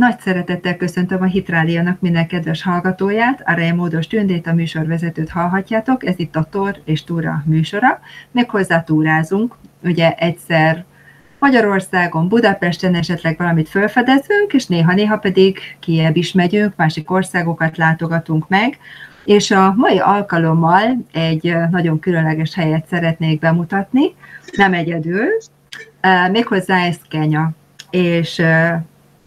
Nagy szeretettel köszöntöm a Hitrádiónak minden kedves hallgatóját, Arai Módos Tündét, a műsorvezetőt hallhatjátok, ez itt a Tor és Túra műsora, hozzá túrázunk, ugye egyszer Magyarországon, Budapesten esetleg valamit felfedezünk, és néha-néha pedig kiebb is megyünk, másik országokat látogatunk meg, és a mai alkalommal egy nagyon különleges helyet szeretnék bemutatni, nem egyedül, méghozzá ez Kenya. És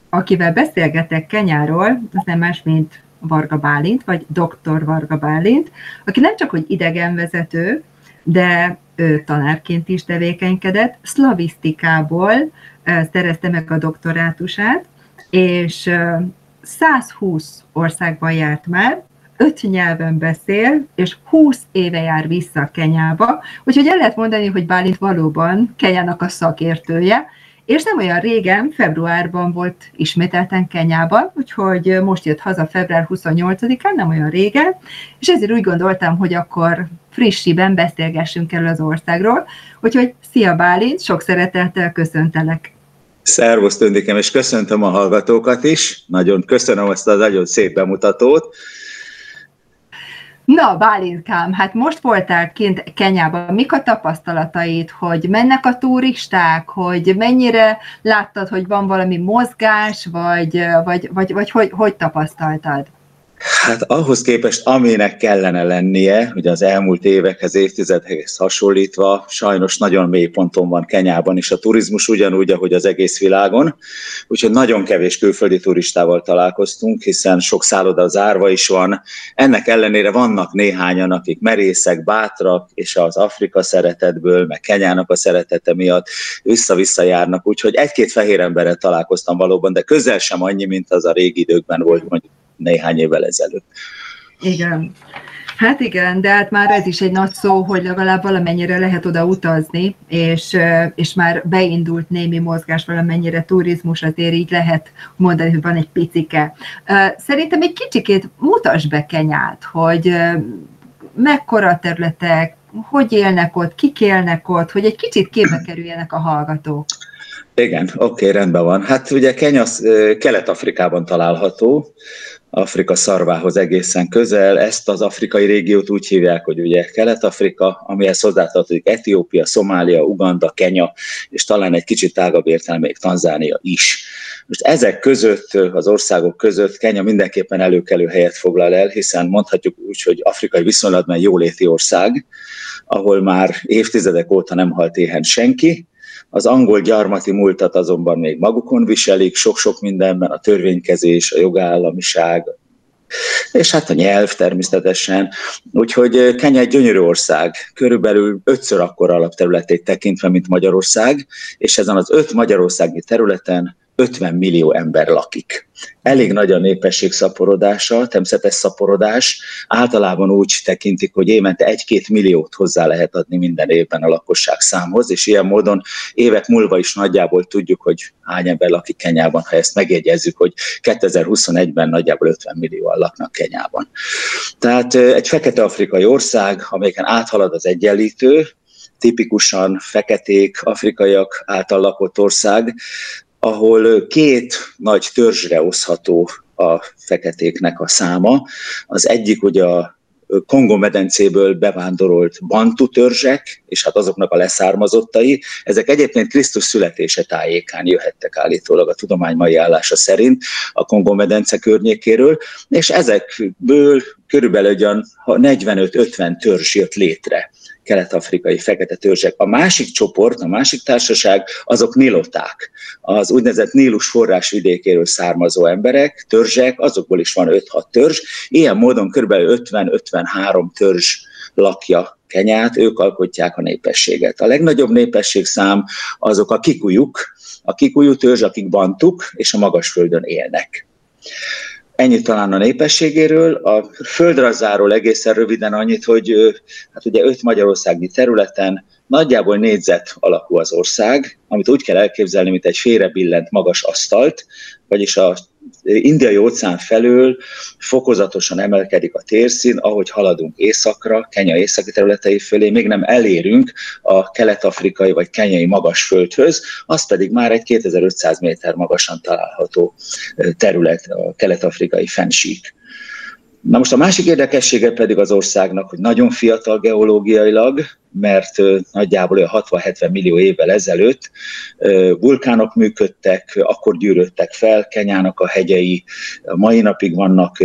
akivel beszélgetek Kenyáról, az nem más, mint Varga Bálint, vagy Dr. Varga Bálint, aki nem csak hogy idegenvezető, de ő tanárként is tevékenykedett, szlavisztikából szerezte meg a doktorátusát, és 120 országban járt már, öt nyelven beszél, és 20 éve jár vissza Kenyába, úgyhogy el lehet mondani, hogy Bálint valóban Kenyának a szakértője, és nem olyan régen, februárban volt ismételten Kenyában, úgyhogy most jött haza február 28-án, nem olyan régen, és ezért úgy gondoltam, hogy akkor frissiben beszélgessünk el az országról. Úgyhogy szia Bálint, sok szeretettel köszöntelek. Szervusz Töndikem, és köszöntöm a hallgatókat is. Nagyon köszönöm azt a nagyon szép bemutatót. Na, Bálintkám, hát most voltál kint Kenyában, mik a tapasztalataid, hogy mennek a turisták, hogy mennyire láttad, hogy van valami mozgás, vagy, vagy, vagy, vagy hogy, hogy tapasztaltad? Hát ahhoz képest, aminek kellene lennie, hogy az elmúlt évekhez, évtizedhez hasonlítva, sajnos nagyon mély ponton van Kenyában is a turizmus, ugyanúgy, ahogy az egész világon. Úgyhogy nagyon kevés külföldi turistával találkoztunk, hiszen sok szálloda zárva is van. Ennek ellenére vannak néhányan, akik merészek, bátrak, és az Afrika szeretetből, meg Kenyának a szeretete miatt vissza-vissza járnak. Úgyhogy egy-két fehér emberrel találkoztam valóban, de közel sem annyi, mint az a régi időkben volt mondjuk néhány évvel ezelőtt. Igen. Hát igen, de hát már ez is egy nagy szó, hogy legalább valamennyire lehet oda utazni, és, és már beindult némi mozgás, valamennyire turizmus, azért így lehet mondani, hogy van egy picike. Szerintem egy kicsikét mutas be Kenyát, hogy mekkora területek, hogy élnek ott, kik élnek ott, hogy egy kicsit képbe kerüljenek a hallgatók. Igen, oké, okay, rendben van. Hát ugye Kenya Kelet-Afrikában található, Afrika szarvához egészen közel. Ezt az afrikai régiót úgy hívják, hogy ugye Kelet-Afrika, amihez hozzátartozik Etiópia, Szomália, Uganda, Kenya, és talán egy kicsit tágabb értelme még Tanzánia is. Most ezek között, az országok között Kenya mindenképpen előkelő helyet foglal el, hiszen mondhatjuk úgy, hogy afrikai viszonylatban jóléti ország, ahol már évtizedek óta nem halt éhen senki, az angol gyarmati múltat azonban még magukon viselik, sok-sok mindenben, a törvénykezés, a jogállamiság, és hát a nyelv természetesen. Úgyhogy Kenya egy gyönyörű ország, körülbelül ötször akkora alapterületét tekintve, mint Magyarország, és ezen az öt magyarországi területen 50 millió ember lakik. Elég nagy a népesség szaporodása, természetes szaporodás. Általában úgy tekintik, hogy évente egy-két milliót hozzá lehet adni minden évben a lakosság számhoz, és ilyen módon évek múlva is nagyjából tudjuk, hogy hány ember lakik Kenyában, ha ezt megjegyezzük, hogy 2021-ben nagyjából 50 millióan laknak Kenyában. Tehát egy fekete-afrikai ország, amelyen áthalad az egyenlítő, tipikusan feketék, afrikaiak által lakott ország, ahol két nagy törzsre oszható a feketéknek a száma. Az egyik ugye a Kongo medencéből bevándorolt bantu törzsek, és hát azoknak a leszármazottai, ezek egyébként Krisztus születése tájékán jöhettek állítólag a tudomány mai állása szerint a Kongo medence környékéről, és ezekből körülbelül 45-50 törzs jött létre kelet-afrikai fekete törzsek. A másik csoport, a másik társaság, azok niloták, az úgynevezett Nílus forrásvidékéről származó emberek, törzsek, azokból is van 5-6 törzs, ilyen módon kb. 50-53 törzs lakja Kenyát, ők alkotják a népességet. A legnagyobb népességszám azok a kikujuk, a kikujú törzs, akik bantuk és a magasföldön élnek. Ennyit talán a népességéről. A földrajzáról egészen röviden annyit, hogy hát ugye öt magyarországi területen nagyjából négyzet alakú az ország, amit úgy kell elképzelni, mint egy félrebillent magas asztalt, vagyis a indiai óceán felől fokozatosan emelkedik a térszín, ahogy haladunk északra, Kenya északi területei fölé, még nem elérünk a kelet-afrikai vagy kenyai magas földhöz, az pedig már egy 2500 méter magasan található terület, a kelet-afrikai fensík. Na most a másik érdekessége pedig az országnak, hogy nagyon fiatal geológiailag, mert nagyjából 60-70 millió évvel ezelőtt vulkánok működtek, akkor gyűrődtek fel, Kenyának a hegyei mai napig vannak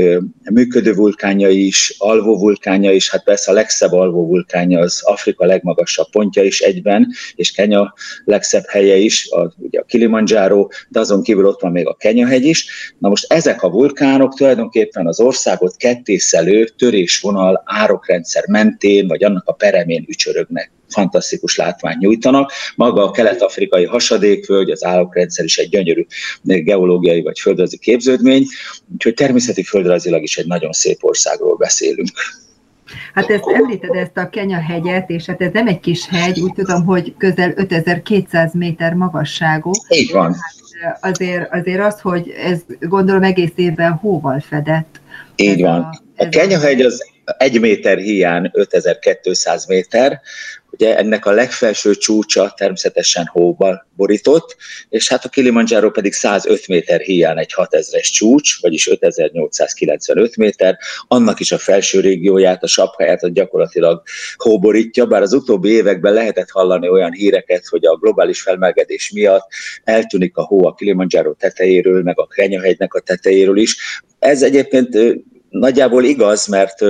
működő vulkánjai is, alvó vulkánja is, hát persze a legszebb alvó vulkánja az Afrika legmagasabb pontja is egyben, és Kenya legszebb helye is, a, ugye a Kilimanjaro, de azon kívül ott van még a Kenya-hegy is. Na most ezek a vulkánok tulajdonképpen az országot kettészelő törésvonal árokrendszer mentén, vagy annak a peremén ücsör pörögnek, fantasztikus látványt nyújtanak. Maga a kelet-afrikai hasadékvölgy, az állokrendszer is egy gyönyörű geológiai vagy földrajzi képződmény, úgyhogy természeti földrajzilag is egy nagyon szép országról beszélünk. Hát ezt említed ezt a Kenya hegyet, és hát ez nem egy kis hegy, úgy tudom, hogy közel 5200 méter magasságú. Így van. Hát azért, azért az, hogy ez gondolom egész évben hóval fedett. Így van. A, a Kenya hegy az egy méter hiány 5200 méter, ugye ennek a legfelső csúcsa természetesen hóba borított, és hát a Kilimanjaro pedig 105 méter hiány egy 6000-es csúcs, vagyis 5895 méter, annak is a felső régióját, a sapkáját a gyakorlatilag hóborítja, bár az utóbbi években lehetett hallani olyan híreket, hogy a globális felmelegedés miatt eltűnik a hó a Kilimanjaro tetejéről, meg a Kenyahegynek a tetejéről is. Ez egyébként nagyjából igaz, mert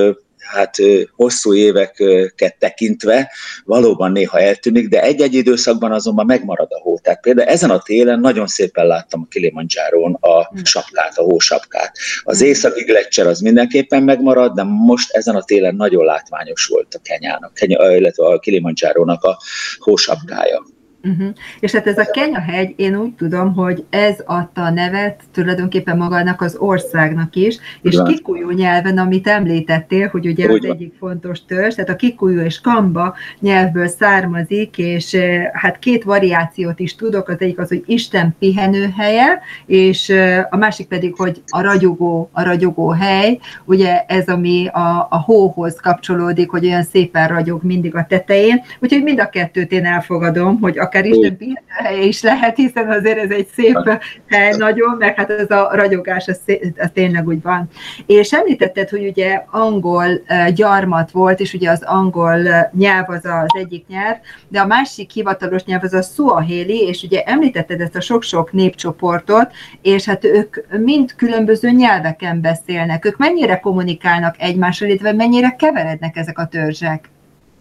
hát hosszú éveket tekintve valóban néha eltűnik, de egy-egy időszakban azonban megmarad a hó. Tehát például ezen a télen nagyon szépen láttam a Kilimanjáron a hmm. sapkát, a hósapkát. Az hmm. északi gletszer az mindenképpen megmarad, de most ezen a télen nagyon látványos volt a Kenyának, Kenya, illetve a Kilimanjárónak a hósapkája. Uh-huh. És hát ez a Kenya-hegy, én úgy tudom, hogy ez adta a nevet tulajdonképpen magának az országnak is, és Igen. kikujú nyelven, amit említettél, hogy ugye Úgy az egyik fontos törzs, tehát a kikujú és kamba nyelvből származik, és hát két variációt is tudok, az egyik az, hogy Isten pihenőhelye, és a másik pedig, hogy a ragyogó, a ragyogó hely, ugye ez, ami a, a hóhoz kapcsolódik, hogy olyan szépen ragyog mindig a tetején, úgyhogy mind a kettőt én elfogadom, hogy a akár Isten pihenőhelye is lehet, hiszen azért ez egy szép hely nagyon, meg hát ez a ragyogás, az, az tényleg úgy van. És említetted, hogy ugye angol gyarmat volt, és ugye az angol nyelv az az egyik nyelv, de a másik hivatalos nyelv az a suaheli, és ugye említetted ezt a sok-sok népcsoportot, és hát ők mind különböző nyelveken beszélnek. Ők mennyire kommunikálnak egymással, illetve mennyire keverednek ezek a törzsek?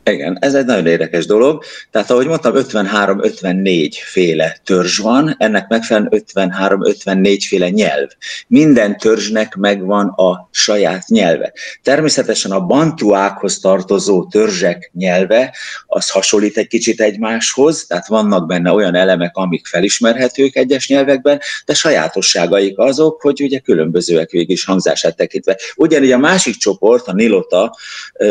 Igen, ez egy nagyon érdekes dolog. Tehát ahogy mondtam, 53-54 féle törzs van, ennek megfelelően 53-54 féle nyelv. Minden törzsnek megvan a saját nyelve. Természetesen a bantuákhoz tartozó törzsek nyelve, az hasonlít egy kicsit egymáshoz, tehát vannak benne olyan elemek, amik felismerhetők egyes nyelvekben, de sajátosságaik azok, hogy ugye különbözőek végig is hangzását tekintve. Ugyanígy a másik csoport, a nilota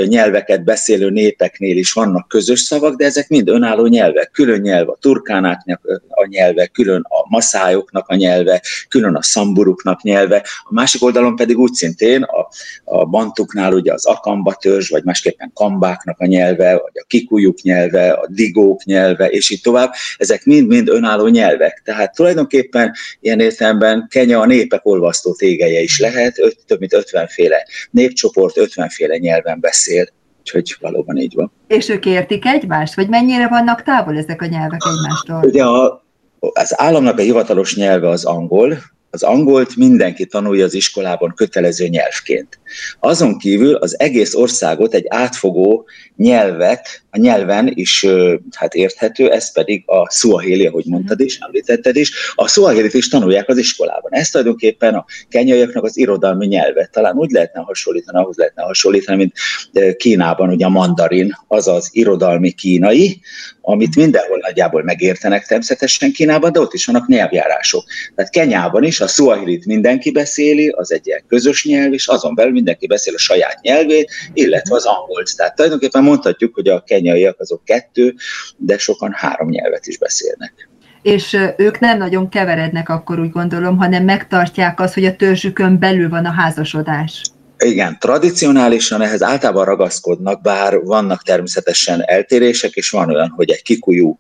nyelveket beszélő népek nyelveknél is vannak közös szavak, de ezek mind önálló nyelvek. Külön nyelv a turkánáknak a nyelve, külön a maszájoknak a nyelve, külön a szamburuknak nyelve. A másik oldalon pedig úgy szintén a, a bantuknál ugye az akamba törzs, vagy másképpen kambáknak a nyelve, vagy a kikujuk nyelve, a digók nyelve, és így tovább. Ezek mind-mind önálló nyelvek. Tehát tulajdonképpen ilyen értelemben Kenya a népek olvasztó tégeje is lehet, öt, több mint 50 féle népcsoport, 50 féle nyelven beszél. Úgyhogy valóban így van. És ők értik egymást? Vagy mennyire vannak távol ezek a nyelvek egymástól? Ugye a, az államnak a hivatalos nyelve az angol, az angolt mindenki tanulja az iskolában kötelező nyelvként. Azon kívül az egész országot egy átfogó nyelvet, a nyelven is hát érthető, ez pedig a suaheli, ahogy mondtad is, említetted is. A suahelit is tanulják az iskolában. Ez tulajdonképpen a kenyaiaknak az irodalmi nyelve. Talán úgy lehetne hasonlítani, ahhoz lehetne hasonlítani, mint Kínában ugye a mandarin, az az irodalmi kínai, amit mindenhol nagyjából megértenek természetesen Kínában, de ott is vannak nyelvjárások. Tehát Kenyában is a suahilit mindenki beszéli, az egy ilyen közös nyelv, és azon belül mindenki beszél a saját nyelvét, illetve az angolt. Tehát tulajdonképpen mondhatjuk, hogy a kenyaiak azok kettő, de sokan három nyelvet is beszélnek és ők nem nagyon keverednek akkor úgy gondolom, hanem megtartják azt, hogy a törzsükön belül van a házasodás. Igen, tradicionálisan ehhez általában ragaszkodnak, bár vannak természetesen eltérések, és van olyan, hogy egy kikujú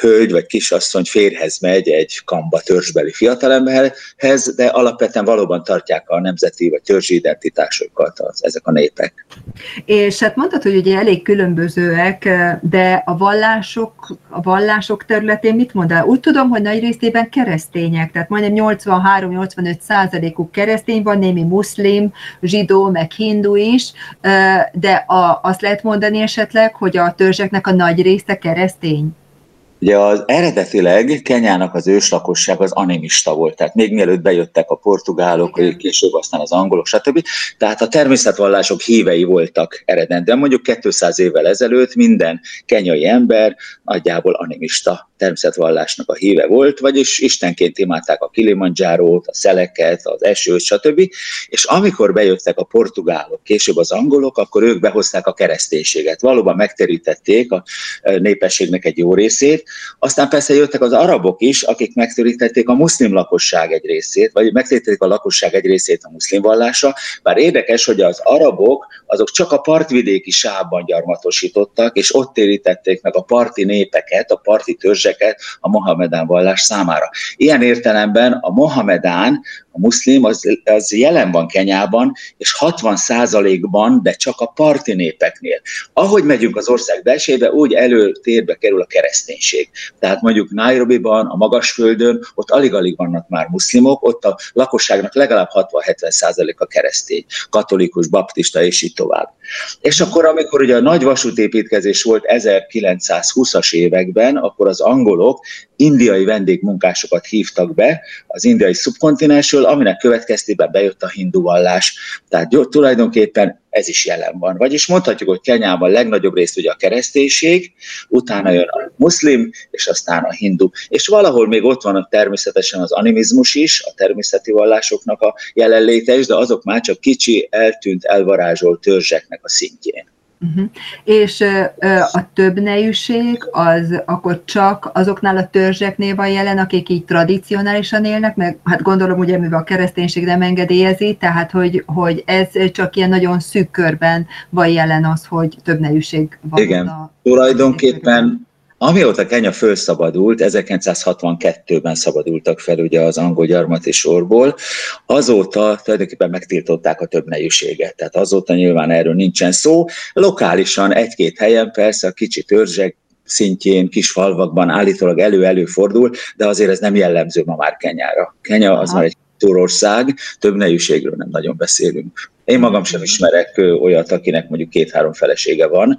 hölgy vagy kisasszony férhez megy egy kamba törzsbeli fiatalemberhez, de alapvetően valóban tartják a nemzeti vagy törzsi identitásokat az, ezek a népek. És hát mondtad, hogy ugye elég különbözőek, de a vallások, a vallások területén mit mondál? Úgy tudom, hogy nagy részében keresztények, tehát majdnem 83-85 százalékuk keresztény van, némi muszlim, zsidó, meg hindu is, de a, azt lehet mondani esetleg, hogy a törzseknek a nagy része keresztény? Ugye az eredetileg Kenyának az őslakosság az animista volt, tehát még mielőtt bejöttek a portugálok, Igen. később aztán az angolok, stb. Tehát a természetvallások hívei voltak eredendően. Mondjuk 200 évvel ezelőtt minden kenyai ember nagyjából animista természetvallásnak a híve volt, vagyis istenként imádták a Kilimanjárót, a szeleket, az esőt, stb. És amikor bejöttek a portugálok, később az angolok, akkor ők behozták a kereszténységet. Valóban megterítették a népességnek egy jó részét, aztán persze jöttek az arabok is, akik megtörítették a muszlim lakosság egy részét, vagy megtörítették a lakosság egy részét a muszlim vallásra. Bár érdekes, hogy az arabok azok csak a partvidéki sávban gyarmatosítottak, és ott térítették meg a parti népeket, a parti törzseket a Mohamedán vallás számára. Ilyen értelemben a Mohamedán muszlim az, az jelen van Kenyában, és 60 ban de csak a parti népeknél. Ahogy megyünk az ország belsébe, úgy előtérbe kerül a kereszténység. Tehát mondjuk Nairobi-ban, a Magasföldön, ott alig-alig vannak már muszlimok, ott a lakosságnak legalább 60-70 a keresztény, katolikus, baptista és így tovább. És akkor, amikor ugye a nagy vasútépítkezés volt 1920-as években, akkor az angolok indiai vendégmunkásokat hívtak be az indiai szubkontinensről, aminek következtében bejött a hindu vallás. Tehát tulajdonképpen ez is jelen van. Vagyis mondhatjuk, hogy Kenyában legnagyobb részt ugye a kereszténység, utána jön a muszlim, és aztán a hindu. És valahol még ott van természetesen az animizmus is, a természeti vallásoknak a jelenléte is, de azok már csak kicsi, eltűnt, elvarázsolt törzseknek a szintjén. Uh-huh. És uh, a több nejűség az akkor csak azoknál a törzseknél van jelen, akik így tradicionálisan élnek, meg hát gondolom ugye, mivel a kereszténység nem engedélyezi, tehát hogy, hogy ez csak ilyen nagyon szűk körben van jelen az, hogy több nejűség van. Igen, a, tulajdonképpen Amióta Kenya fölszabadult, 1962-ben szabadultak fel ugye az angol gyarmati sorból, azóta tulajdonképpen megtiltották a több nejuséget. Tehát azóta nyilván erről nincsen szó. Lokálisan egy-két helyen persze a kicsi törzsek szintjén, kis falvakban állítólag elő-előfordul, de azért ez nem jellemző ma már Kenyára. Kenya az Aha. már egy kultúrország, több nejűségről nem nagyon beszélünk. Én magam sem ismerek olyat, akinek mondjuk két-három felesége van.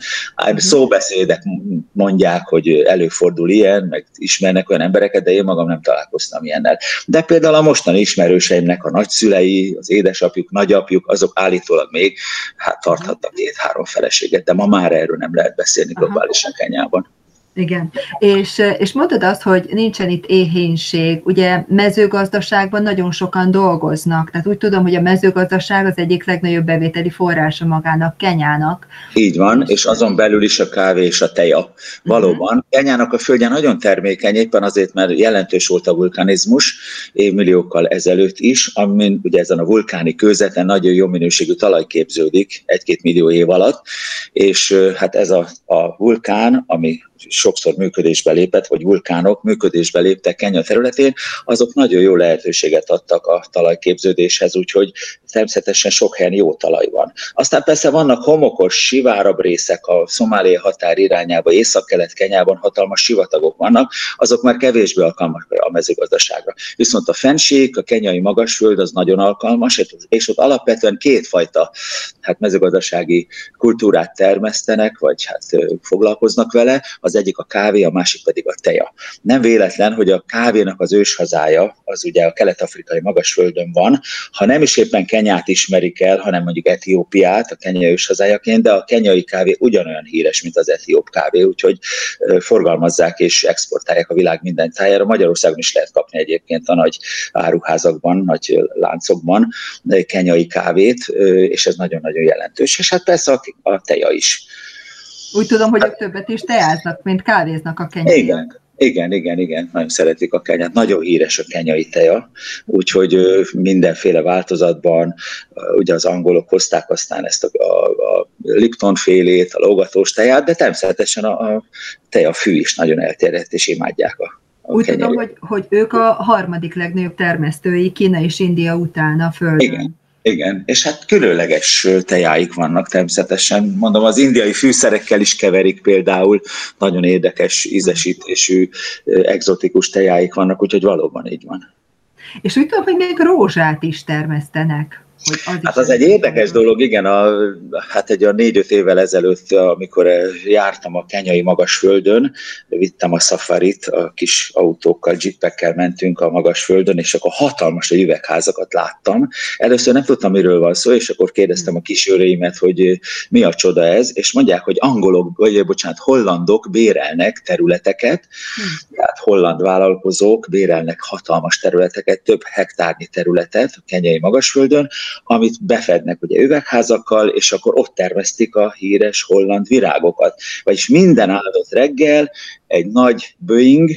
Mhm. Szóbeszédek mondják, hogy előfordul ilyen, meg ismernek olyan embereket, de én magam nem találkoztam ilyennel. De például a mostani ismerőseimnek a nagyszülei, az édesapjuk, nagyapjuk, azok állítólag még hát tarthattak két-három feleséget, de ma már erről nem lehet beszélni globálisan Kenyában. Igen, és, és mondod azt, hogy nincsen itt éhénység. Ugye mezőgazdaságban nagyon sokan dolgoznak, tehát úgy tudom, hogy a mezőgazdaság az egyik legnagyobb bevételi forrása magának, Kenyának. Így van, és azon belül is a kávé és a teja. Valóban. Uh-huh. Kenyának a földje nagyon termékeny, éppen azért, mert jelentős volt a vulkanizmus évmilliókkal ezelőtt is, amin ugye ezen a vulkáni kőzeten nagyon jó minőségű talaj képződik egy-két millió év alatt, és hát ez a, a vulkán, ami sokszor működésbe lépett, vagy vulkánok működésbe léptek Kenya területén, azok nagyon jó lehetőséget adtak a talajképződéshez, úgyhogy természetesen sok helyen jó talaj van. Aztán persze vannak homokos, sivárabb részek a Szomália határ irányába, észak-kelet Kenyában hatalmas sivatagok vannak, azok már kevésbé alkalmasak a mezőgazdaságra. Viszont a fenség, a kenyai magasföld az nagyon alkalmas, és ott alapvetően kétfajta hát mezőgazdasági kultúrát termesztenek, vagy hát foglalkoznak vele. Az egyik a kávé, a másik pedig a teja. Nem véletlen, hogy a kávénak az őshazája az ugye a kelet-afrikai magasföldön van, ha nem is éppen Kenyát ismerik el, hanem mondjuk Etiópiát a Kenya őshazájaként, de a kenyai kávé ugyanolyan híres, mint az etióp kávé, úgyhogy forgalmazzák és exportálják a világ minden tájára. Magyarországon is lehet kapni egyébként a nagy áruházakban, nagy láncokban kenyai kávét, és ez nagyon-nagyon jelentős. És hát persze a teja is. Úgy tudom, hogy ők többet is teáznak, mint kávéznak a kenyai. Igen, igen, igen, igen, nagyon szeretik a kenyát. Nagyon híres a kenyai teja, úgyhogy mindenféle változatban, ugye az angolok hozták aztán ezt a, a, a Lipton félét, a lógatós teját, de természetesen a, a tejafű is nagyon elterjedt, és imádják a, a Úgy kenyeri. tudom, hogy, hogy ők a harmadik legnagyobb termesztői Kína és India után a Földön. Igen, igen, és hát különleges tejáik vannak természetesen. Mondom, az indiai fűszerekkel is keverik például, nagyon érdekes ízesítésű, egzotikus tejáik vannak, úgyhogy valóban így van. És úgy tudom, hogy még rózsát is termesztenek. Az hát az egy érdekes dolog, igen, a, hát egy a négy-öt évvel ezelőtt, amikor jártam a kenyai magasföldön, vittem a safarit, a kis autókkal, jeepekkel mentünk a magasföldön, és akkor hatalmas üvegházakat láttam. Először nem tudtam, miről van szó, és akkor kérdeztem a kisőreimet, hogy mi a csoda ez, és mondják, hogy angolok, vagy bocsánat, hollandok bérelnek területeket, tehát holland vállalkozók bérelnek hatalmas területeket, több hektárnyi területet a kenyai magasföldön, amit befednek ugye üvegházakkal, és akkor ott terveztik a híres holland virágokat. Vagyis minden áldott reggel egy nagy Boeing,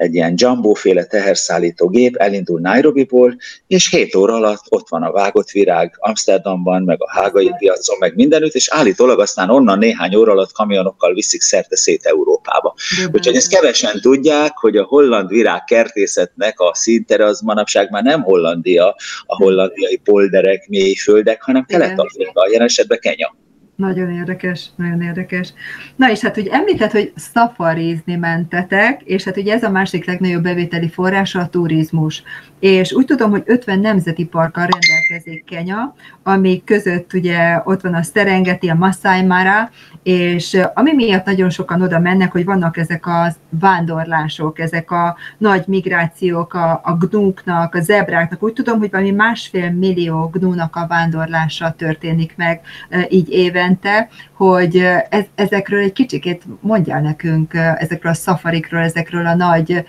egy ilyen jumbo-féle teherszállító gép elindul Nairobiból, és 7 óra alatt ott van a vágott virág Amsterdamban, meg a hágai piacon, meg mindenütt, és állítólag aztán onnan néhány óra alatt kamionokkal viszik szerte szét Európába. Úgyhogy ezt kevesen tudják, hogy a holland virág kertészetnek a szintere az manapság már nem Hollandia, a hollandiai polderek, mélyföldek, hanem Kelet-Afrika, jelen esetben Kenya. Nagyon érdekes, nagyon érdekes. Na és hát ugye említett, hogy szafarizni mentetek, és hát ugye ez a másik legnagyobb bevételi forrása a turizmus. És úgy tudom, hogy 50 nemzeti parkkal rendelkezik Kenya, ami között ugye ott van a Serengeti, a Masai Mara, és ami miatt nagyon sokan oda mennek, hogy vannak ezek a vándorlások, ezek a nagy migrációk a, a gnúknak, a zebráknak. Úgy tudom, hogy valami másfél millió gnúnak a vándorlása történik meg így évente, hogy ez, ezekről egy kicsikét mondjál nekünk, ezekről a szafarikról, ezekről a nagy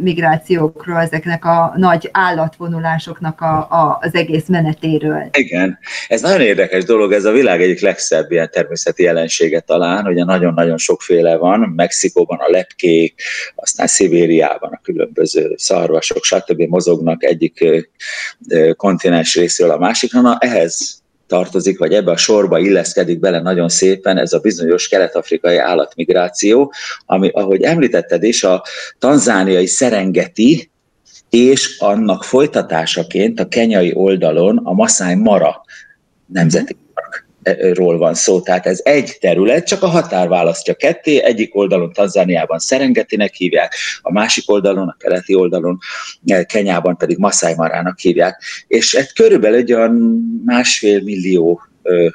migrációkról, ezeknek a nagy állatvonulásoknak a, a, az egész menetéről. Igen, ez nagyon érdekes dolog, ez a világ egyik legszebb ilyen természeti jelensége talán, ugye nagyon-nagyon sokféle van, Mexikóban a lepkék, aztán Szibériában a különböző szarvasok, stb. mozognak egyik kontinens részről a másikra, na ehhez tartozik, vagy ebbe a sorba illeszkedik bele nagyon szépen ez a bizonyos kelet-afrikai állatmigráció, ami, ahogy említetted is, a tanzániai szerengeti és annak folytatásaként a kenyai oldalon a Masai Mara nemzeti ról van szó, tehát ez egy terület, csak a határ választja ketté, egyik oldalon Tanzániában Szerengetinek hívják, a másik oldalon, a keleti oldalon, eh, Kenyában pedig Masai Marának hívják, és egy körülbelül egy olyan másfél millió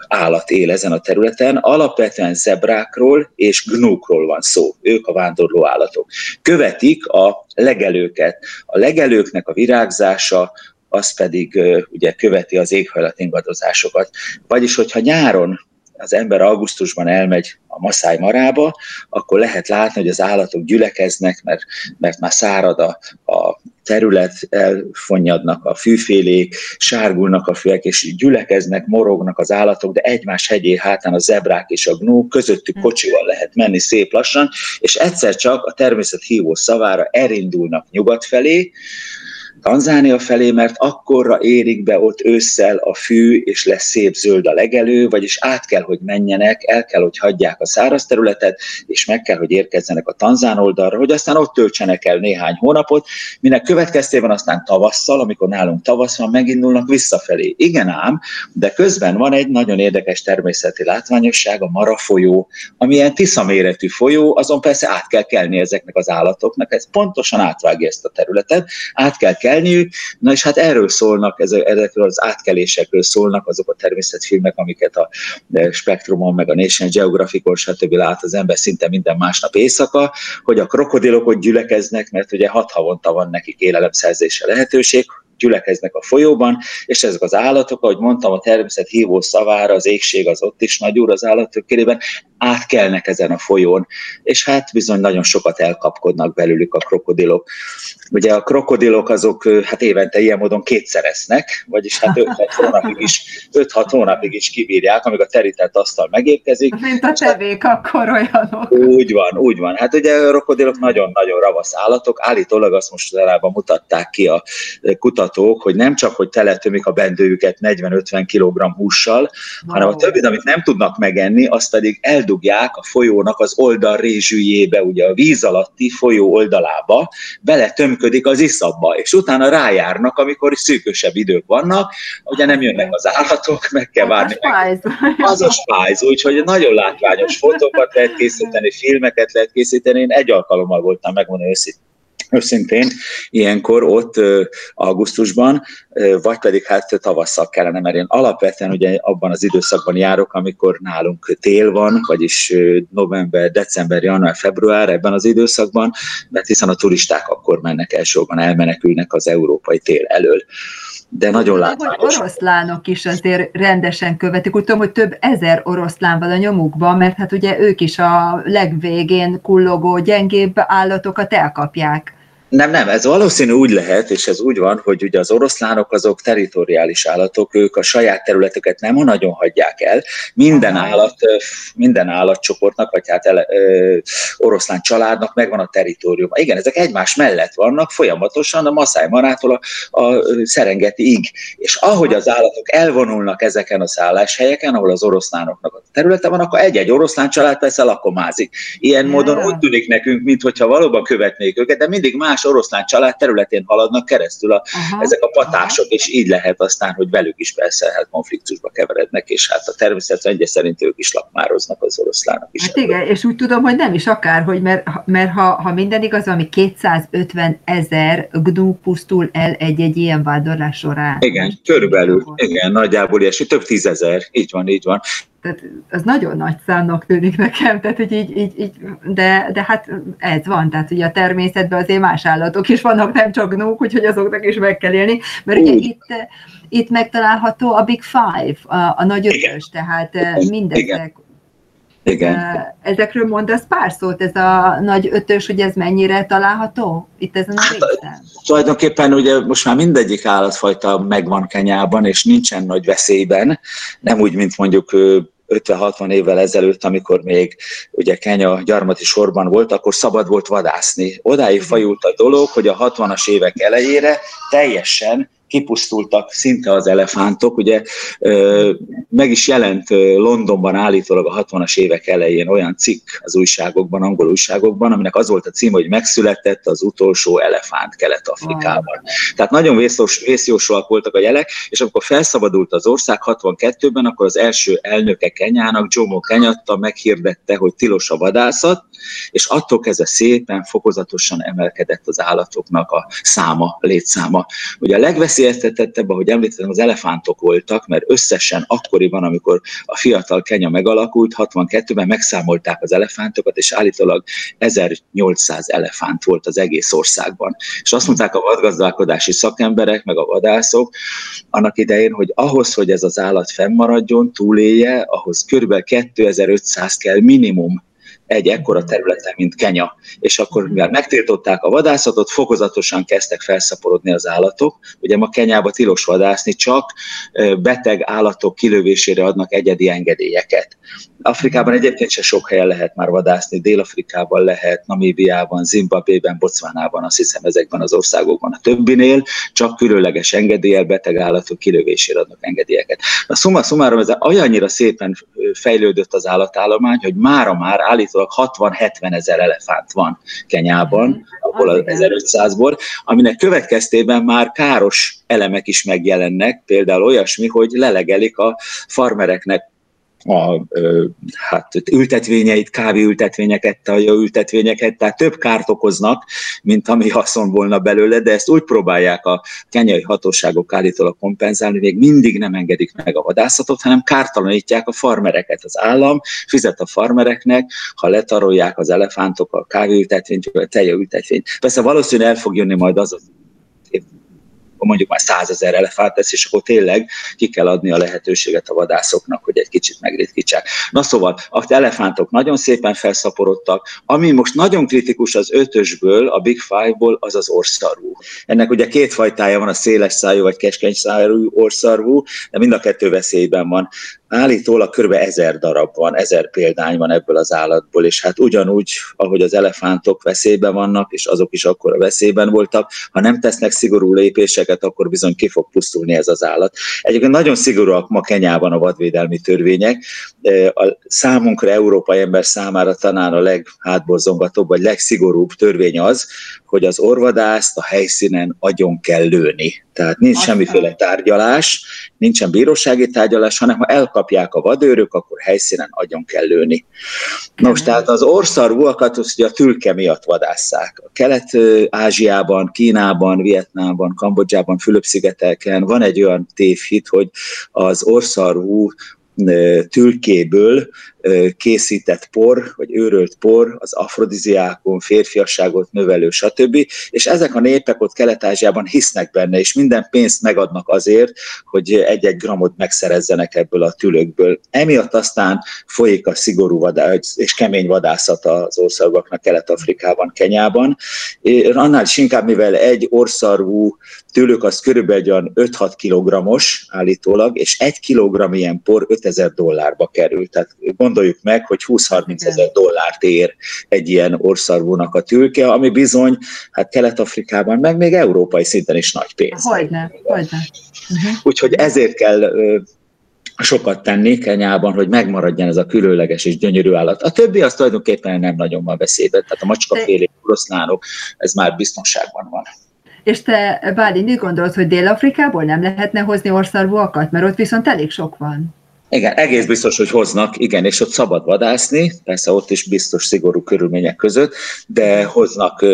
állat él ezen a területen. Alapvetően zebrákról és gnúkról van szó, ők a vándorló állatok. Követik a legelőket. A legelőknek a virágzása, az pedig ugye követi az éghajlat ingadozásokat. Vagyis, hogyha nyáron az ember augusztusban elmegy a Maszáj Marába, akkor lehet látni, hogy az állatok gyülekeznek, mert, mert már szárad a, a terület, elfonyadnak a fűfélék, sárgulnak a fűek, és gyülekeznek, morognak az állatok, de egymás hegyé hátán a zebrák és a gnú, közöttük hm. kocsival lehet menni szép lassan, és egyszer csak a természet hívó szavára elindulnak nyugat felé, Tanzánia felé, mert akkorra érik be ott ősszel a fű, és lesz szép zöld a legelő, vagyis át kell, hogy menjenek, el kell, hogy hagyják a száraz területet, és meg kell, hogy érkezzenek a tanzán oldalra, hogy aztán ott töltsenek el néhány hónapot, minek következtében aztán tavasszal, amikor nálunk tavasz van, megindulnak visszafelé. Igen ám, de közben van egy nagyon érdekes természeti látványosság, a Mara folyó, ami ilyen tiszaméretű folyó, azon persze át kell kelni ezeknek az állatoknak, ez pontosan átvágja ezt a területet, át kell kelniük. Na és hát erről szólnak, ezekről az átkelésekről szólnak azok a természetfilmek, amiket a Spektrumon, meg a Nation Geographicon, stb. lát az ember szinte minden másnap éjszaka, hogy a krokodilok ott gyülekeznek, mert ugye hat havonta van nekik élelemszerzése lehetőség, gyülekeznek a folyóban, és ezek az állatok, ahogy mondtam, a természet hívó szavára, az égség az ott is nagy úr az állatok körében, átkelnek ezen a folyón, és hát bizony nagyon sokat elkapkodnak belőlük a krokodilok. Ugye a krokodilok azok hát évente ilyen módon kétszereznek, vagyis hát 5-6 hónapig is, 5-6 hónapig is kibírják, amíg a terített asztal megérkezik. Mint a tevék akkor olyanok. Úgy van, úgy van. Hát ugye a krokodilok nagyon-nagyon ravasz állatok, állítólag azt most talában mutatták ki a kutatók, hogy nem csak, hogy teletömik a bendőjüket 40-50 kg hússal, hanem a többit, amit nem tudnak megenni, azt pedig eldugják a folyónak az oldal rézsűjébe, ugye a víz alatti folyó oldalába, beletömködik az iszabba, és utána rájárnak, amikor szűkösebb idők vannak, ugye nem jönnek az állatok, meg kell várni. Az a spájz, úgyhogy nagyon látványos fotókat lehet készíteni, filmeket lehet készíteni. Én egy alkalommal voltam, megmondani őszintén, őszintén ilyenkor ott augusztusban, vagy pedig hát tavasszal kellene, mert én alapvetően ugye abban az időszakban járok, amikor nálunk tél van, vagyis november, december, január, február ebben az időszakban, mert hiszen a turisták akkor mennek elsősorban, elmenekülnek az európai tél elől de nagyon látványos. Oroszlánok is azért rendesen követik. Úgy tudom, hogy több ezer oroszlán van a nyomukban, mert hát ugye ők is a legvégén kullogó, gyengébb állatokat elkapják. Nem, nem, ez valószínű úgy lehet, és ez úgy van, hogy ugye az oroszlánok azok teritoriális állatok, ők a saját területüket nem nagyon hagyják el. Minden állat, minden állatcsoportnak, vagy hát ele, ö, oroszlán családnak megvan a teritorium. Igen, ezek egymás mellett vannak folyamatosan a Maszáj Marától a, a Szerengetiig. És ahogy az állatok elvonulnak ezeken a szálláshelyeken, ahol az oroszlánoknak a területe van, akkor egy-egy oroszlán család persze lakomázik. Ilyen módon úgy tűnik nekünk, mintha valóban követnék őket, de mindig más más oroszlán család területén haladnak keresztül a, aha, ezek a patások, aha. és így lehet aztán, hogy velük is persze hát konfliktusba keverednek, és hát a természet rendje szerint ők is lakmároznak az oroszlánok is. Hát igen, és úgy tudom, hogy nem is akárhogy, mert, mert ha, ha minden igaz, ami 250 ezer gnú pusztul el egy-egy ilyen vándorlás során. Igen, körülbelül, igen, nagyjából ilyesmi, több tízezer, így van, így van tehát az nagyon nagy számnak tűnik nekem, tehát hogy így, így, így de, de hát ez van, tehát ugye a természetben azért más állatok is vannak, nem csak gnók, úgyhogy azoknak is meg kell élni, mert ugye itt, itt megtalálható a Big Five, a, a nagy ötös, tehát mindezek. Igen. Ezekről mondasz pár szót, ez a nagy ötös, hogy ez mennyire található itt ezen a hát, részen? Tulajdonképpen ugye most már mindegyik állatfajta megvan Kenyában, és nincsen nagy veszélyben, nem úgy, mint mondjuk 50-60 évvel ezelőtt, amikor még ugye Kenya gyarmati sorban volt, akkor szabad volt vadászni. Odáig fajult a dolog, hogy a 60-as évek elejére teljesen kipusztultak szinte az elefántok. Ugye meg is jelent Londonban állítólag a 60-as évek elején olyan cikk az újságokban, angol újságokban, aminek az volt a cím, hogy megszületett az utolsó elefánt Kelet-Afrikában. Tehát nagyon vészos, vészjósóak voltak a jelek, és amikor felszabadult az ország 62-ben, akkor az első elnöke Kenyának, Jomo Kenyatta meghirdette, hogy tilos a vadászat, és attól kezdve szépen fokozatosan emelkedett az állatoknak a száma, létszáma. Ugye a legveszélyeztetettebb, ahogy említettem, az elefántok voltak, mert összesen akkoriban, amikor a fiatal Kenya megalakult, 62-ben megszámolták az elefántokat, és állítólag 1800 elefánt volt az egész országban. És azt mondták a vadgazdálkodási szakemberek, meg a vadászok annak idején, hogy ahhoz, hogy ez az állat fennmaradjon, túlélje, ahhoz kb. 2500 kell minimum egy ekkora területen, mint Kenya. És akkor, mivel megtiltották a vadászatot, fokozatosan kezdtek felszaporodni az állatok. Ugye ma Kenyába tilos vadászni, csak beteg állatok kilövésére adnak egyedi engedélyeket. Afrikában egyébként se sok helyen lehet már vadászni, Dél-Afrikában lehet, Namíbiában, Zimbabében, Botswanában, azt hiszem ezekben az országokban. A többinél csak különleges engedéllyel beteg állatok kilövésére adnak engedélyeket. A szuma szumárom, ez olyannyira szépen fejlődött az állatállomány, hogy mára már állítólag 60-70 ezer elefánt van Kenyában, mhm. ahol az 1500-ból, aminek következtében már káros elemek is megjelennek, például olyasmi, hogy lelegelik a farmereknek a hát, ültetvényeit, kávéültetvényeket, ültetvényeket, tehát több kárt okoznak, mint ami haszon volna belőle, de ezt úgy próbálják a kenyai hatóságok állítólag kompenzálni, még mindig nem engedik meg a vadászatot, hanem kártalanítják a farmereket. Az állam fizet a farmereknek, ha letarolják az elefántok a kávéültetvényt, vagy a tejaültetvényt. Persze valószínűleg el fog jönni majd az mondjuk már százezer elefánt lesz, és akkor tényleg ki kell adni a lehetőséget a vadászoknak, hogy egy kicsit megritkítsák. Na szóval, a elefántok nagyon szépen felszaporodtak, ami most nagyon kritikus az ötösből, a Big Five-ból, az az orszarvú. Ennek ugye két fajtája van, a széles szájú vagy keskeny szájú orszarvú, de mind a kettő veszélyben van állítólag kb. ezer darab van, ezer példány van ebből az állatból, és hát ugyanúgy, ahogy az elefántok veszélyben vannak, és azok is akkor a veszélyben voltak, ha nem tesznek szigorú lépéseket, akkor bizony ki fog pusztulni ez az állat. Egyébként nagyon szigorúak ma Kenyában a vadvédelmi törvények. A számunkra, európai ember számára talán a leghátborzongatóbb, vagy legszigorúbb törvény az, hogy az orvadászt a helyszínen agyon kell lőni. Tehát nincs semmiféle tárgyalás, nincsen bírósági tárgyalás, hanem ha elkapják a vadőrök, akkor helyszínen agyon kell lőni. Nos, tehát az orszarvúakat ugye a tülke miatt vadásszák. A Kelet-Ázsiában, Kínában, Vietnámban, Kambodzsában, Fülöp-szigeteken van egy olyan tévhit, hogy az orszarvú tülkéből készített por, vagy őrölt por, az afrodiziákon, férfiasságot növelő, stb. És ezek a népek ott Kelet-Ázsiában hisznek benne, és minden pénzt megadnak azért, hogy egy-egy gramot megszerezzenek ebből a tülökből. Emiatt aztán folyik a szigorú vadász, és kemény vadászat az országoknak Kelet-Afrikában, Kenyában. Annál is inkább, mivel egy orszarvú tőlük az körülbelül 5-6 kilogrammos állítólag, és egy kilogramm ilyen por 5000 dollárba kerül. Tehát gondoljuk meg, hogy 20-30 ezer dollárt ér egy ilyen orszarvúnak a tülke, ami bizony, hát Kelet-Afrikában, meg még európai szinten is nagy pénz. Hogyne, hogyne. Uh-huh. Úgyhogy ezért kell sokat tenni Kenyában, hogy megmaradjon ez a különleges és gyönyörű állat. A többi az tulajdonképpen nem nagyon van veszélyben, tehát a macskafélék, oroszlánok, ez már biztonságban van. És te, Báli, mit gondolod, hogy Dél-Afrikából nem lehetne hozni orszarvúakat? Mert ott viszont elég sok van. Igen, egész biztos, hogy hoznak, igen, és ott szabad vadászni, persze ott is biztos szigorú körülmények között, de hoznak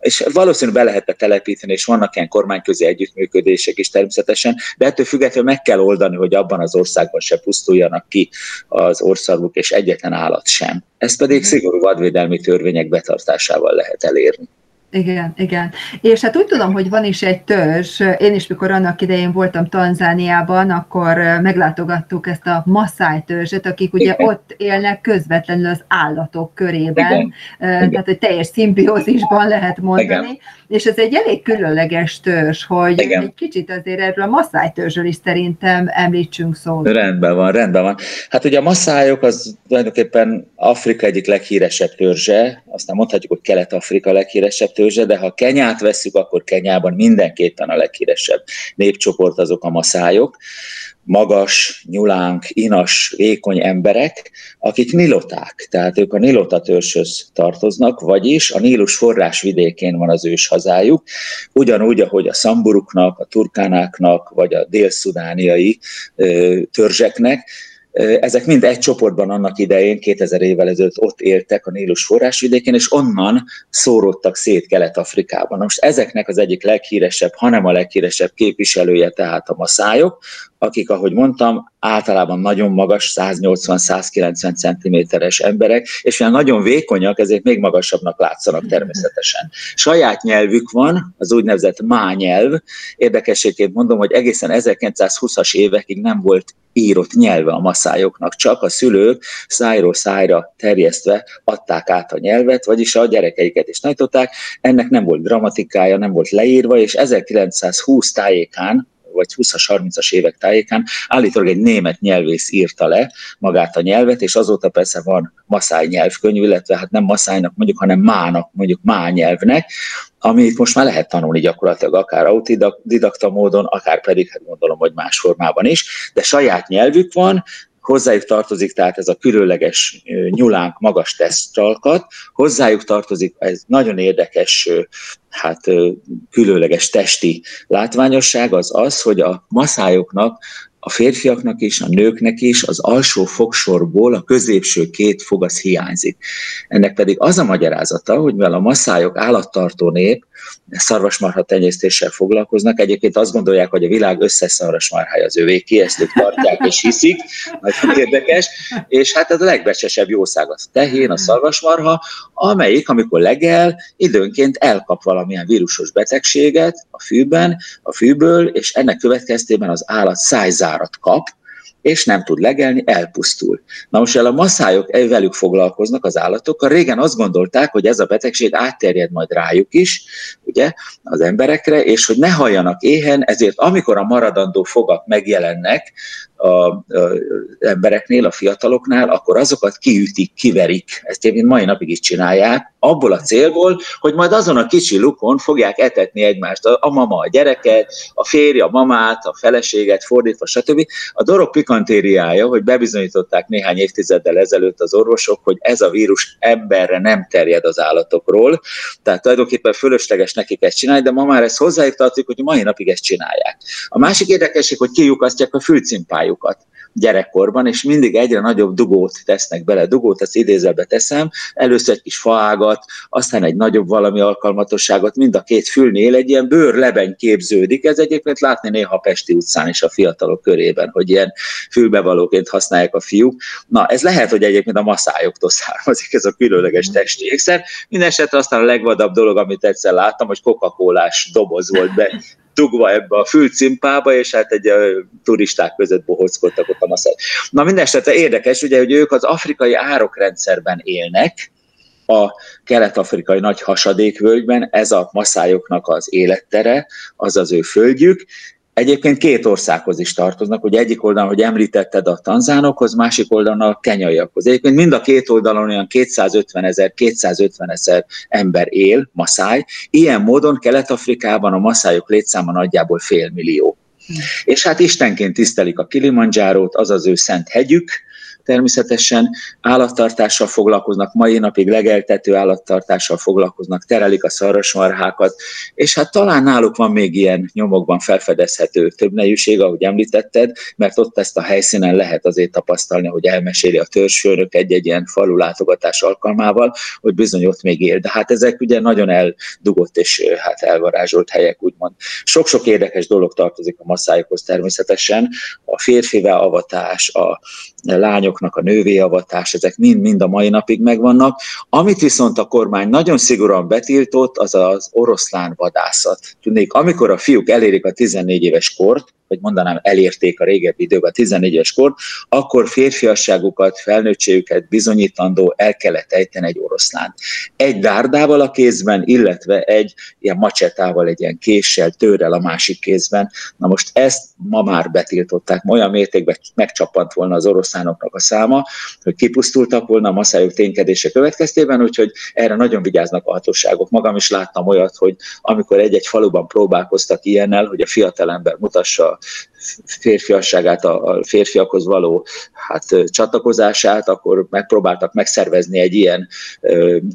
és valószínűleg be lehetne telepíteni, és vannak ilyen kormányközi együttműködések is természetesen, de ettől függetlenül meg kell oldani, hogy abban az országban se pusztuljanak ki az orszarvuk, és egyetlen állat sem. Ezt pedig mhm. szigorú vadvédelmi törvények betartásával lehet elérni. Igen, igen. És hát úgy tudom, hogy van is egy törzs. Én is, mikor annak idején voltam Tanzániában, akkor meglátogattuk ezt a Maszáj törzset, akik ugye igen. ott élnek közvetlenül az állatok körében. Igen. Tehát, igen. hogy teljes szimbiózisban lehet mondani. Igen. És ez egy elég különleges törzs, hogy igen. egy kicsit azért erről a Maszáj törzsről is szerintem említsünk szót. Rendben van, rendben van. Hát ugye a Maszájok az tulajdonképpen Afrika egyik leghíresebb törzse, aztán mondhatjuk, hogy Kelet-Afrika leghíresebb törzse, de ha Kenyát veszük, akkor Kenyában mindenképpen a leghíresebb népcsoport azok a maszájok magas, nyulánk, inas, vékony emberek, akik niloták, tehát ők a nilota törzshöz tartoznak, vagyis a Nílus forrás vidékén van az ős hazájuk, ugyanúgy, ahogy a szamburuknak, a turkánáknak, vagy a dél-szudániai törzseknek, ezek mind egy csoportban annak idején, 2000 évvel ezelőtt ott éltek a Nílus forrásvidékén, és onnan szórodtak szét Kelet-Afrikában. Most ezeknek az egyik leghíresebb, hanem a leghíresebb képviselője tehát a maszájok, akik, ahogy mondtam, általában nagyon magas, 180-190 cm-es emberek, és mivel nagyon vékonyak, ezért még magasabbnak látszanak természetesen. Saját nyelvük van, az úgynevezett mányelv. Érdekességként mondom, hogy egészen 1920-as évekig nem volt írott nyelve a maszájoknak, csak a szülők szájról szájra terjesztve adták át a nyelvet, vagyis a gyerekeiket is tanították. Ennek nem volt dramatikája, nem volt leírva, és 1920 tájékán vagy 20-as, 30-as évek tájékán. Állítólag egy német nyelvész írta le magát a nyelvet, és azóta persze van maszáj nyelvkönyv, illetve hát nem maszájnak mondjuk, hanem mának, mondjuk má nyelvnek, amit most már lehet tanulni gyakorlatilag akár autodidakta módon, akár pedig, hát gondolom, hogy más formában is, de saját nyelvük van, hozzájuk tartozik tehát ez a különleges nyulánk magas tesztalkat, hozzájuk tartozik ez nagyon érdekes, hát különleges testi látványosság az az, hogy a maszájoknak a férfiaknak is, a nőknek is az alsó fogsorból a középső két fog az hiányzik. Ennek pedig az a magyarázata, hogy mivel a maszájok állattartó nép, szarvasmarha tenyésztéssel foglalkoznak, egyébként azt gondolják, hogy a világ összes szarvasmarhája az övéké, ezt ők tartják és hiszik, nagyon érdekes, és hát ez a legbecsesebb jószág az tehén, a szarvasmarha, amelyik, amikor legel, időnként elkap valami valamilyen vírusos betegséget a fűben, a fűből, és ennek következtében az állat szájzárat kap, és nem tud legelni, elpusztul. Na most el a maszályok velük foglalkoznak az állatokkal. Régen azt gondolták, hogy ez a betegség átterjed majd rájuk is, ugye, az emberekre, és hogy ne halljanak éhen, ezért amikor a maradandó fogak megjelennek, a, embereknél, a fiataloknál, akkor azokat kiütik, kiverik. Ezt én mai napig is csinálják, abból a célból, hogy majd azon a kicsi lukon fogják etetni egymást, a, a mama a gyereket, a férje a mamát, a feleséget, fordítva, stb. A dolog pikantériája, hogy bebizonyították néhány évtizeddel ezelőtt az orvosok, hogy ez a vírus emberre nem terjed az állatokról, tehát tulajdonképpen fölösleges nekik ezt csinálni, de ma már ez hozzájuk tartozik, hogy mai napig ezt csinálják. A másik érdekesség, hogy kiukasztják a fülcimpájukat munkájukat gyerekkorban, és mindig egyre nagyobb dugót tesznek bele. Dugót, ezt idézelbe teszem, először egy kis faágat, aztán egy nagyobb valami alkalmatosságot, mind a két fülnél egy ilyen bőrlebeny képződik. Ez egyébként látni néha Pesti utcán is a fiatalok körében, hogy ilyen fülbevalóként használják a fiúk. Na, ez lehet, hogy egyébként a maszájoktól származik ez a különleges testi ékszer. Mindenesetre aztán a legvadabb dolog, amit egyszer láttam, hogy coca doboz volt be dugva ebbe a fülcimpába, és hát egy turisták között bohockodtak ott a maszáj. Na minden esetre érdekes, ugye, hogy ők az afrikai árokrendszerben élnek, a kelet-afrikai nagy hasadékvölgyben, ez a maszájoknak az élettere, az az ő földjük, Egyébként két országhoz is tartoznak, hogy egyik oldalon, hogy említetted a tanzánokhoz, másik oldalon a kenyaiakhoz. Egyébként mind a két oldalon olyan 250 ezer, 250 ezer ember él, maszáj. Ilyen módon Kelet-Afrikában a maszájok létszáma nagyjából fél millió. Hm. És hát istenként tisztelik a Kilimanjárót, az az ő szent hegyük, természetesen állattartással foglalkoznak, mai napig legeltető állattartással foglalkoznak, terelik a szarvasmarhákat, és hát talán náluk van még ilyen nyomokban felfedezhető többnejűség, ahogy említetted, mert ott ezt a helyszínen lehet azért tapasztalni, hogy elmeséli a törzsfőnök egy-egy ilyen falu látogatás alkalmával, hogy bizony ott még él. De hát ezek ugye nagyon eldugott és hát elvarázsolt helyek, úgymond. Sok-sok érdekes dolog tartozik a masszájokhoz természetesen, a férfi avatás, a lányoknak a nővéjavatás, ezek mind-mind a mai napig megvannak. Amit viszont a kormány nagyon szigorúan betiltott, az az oroszlán vadászat. Tudnék, amikor a fiúk elérik a 14 éves kort, vagy mondanám elérték a régebbi időben a 14 éves kor, akkor férfiasságukat, felnőttségüket bizonyítandó el kellett ejteni egy oroszlán. Egy dárdával a kézben, illetve egy ilyen macsetával, egy ilyen késsel, tőrrel a másik kézben. Na most ezt ma már betiltották, olyan mértékben megcsapant volna az oroszlánoknak a száma, hogy kipusztultak volna a maszájuk ténykedése következtében, úgyhogy erre nagyon vigyáznak a hatóságok. Magam is láttam olyat, hogy amikor egy-egy faluban próbálkoztak ilyennel, hogy a fiatalember mutassa férfiasságát, a férfiakhoz való hát, csatlakozását, akkor megpróbáltak megszervezni egy ilyen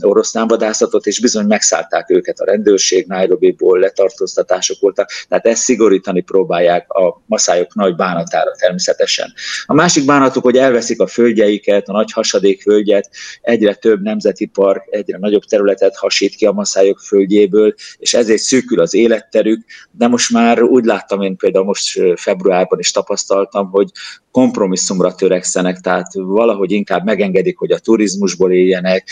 oroszlánvadászatot, és bizony megszállták őket a rendőrség, Nairobi-ból letartóztatások voltak, tehát ezt szigorítani próbálják a maszályok nagy bánatára természetesen. A másik bánatuk, hogy elveszik a földjeiket, a nagy hasadék földjet, egyre több nemzeti park, egyre nagyobb területet hasít ki a maszályok földjéből, és ezért szűkül az életterük, de most már úgy láttam én például most februárban is tapasztaltam, hogy kompromisszumra törekszenek, tehát valahogy inkább megengedik, hogy a turizmusból éljenek,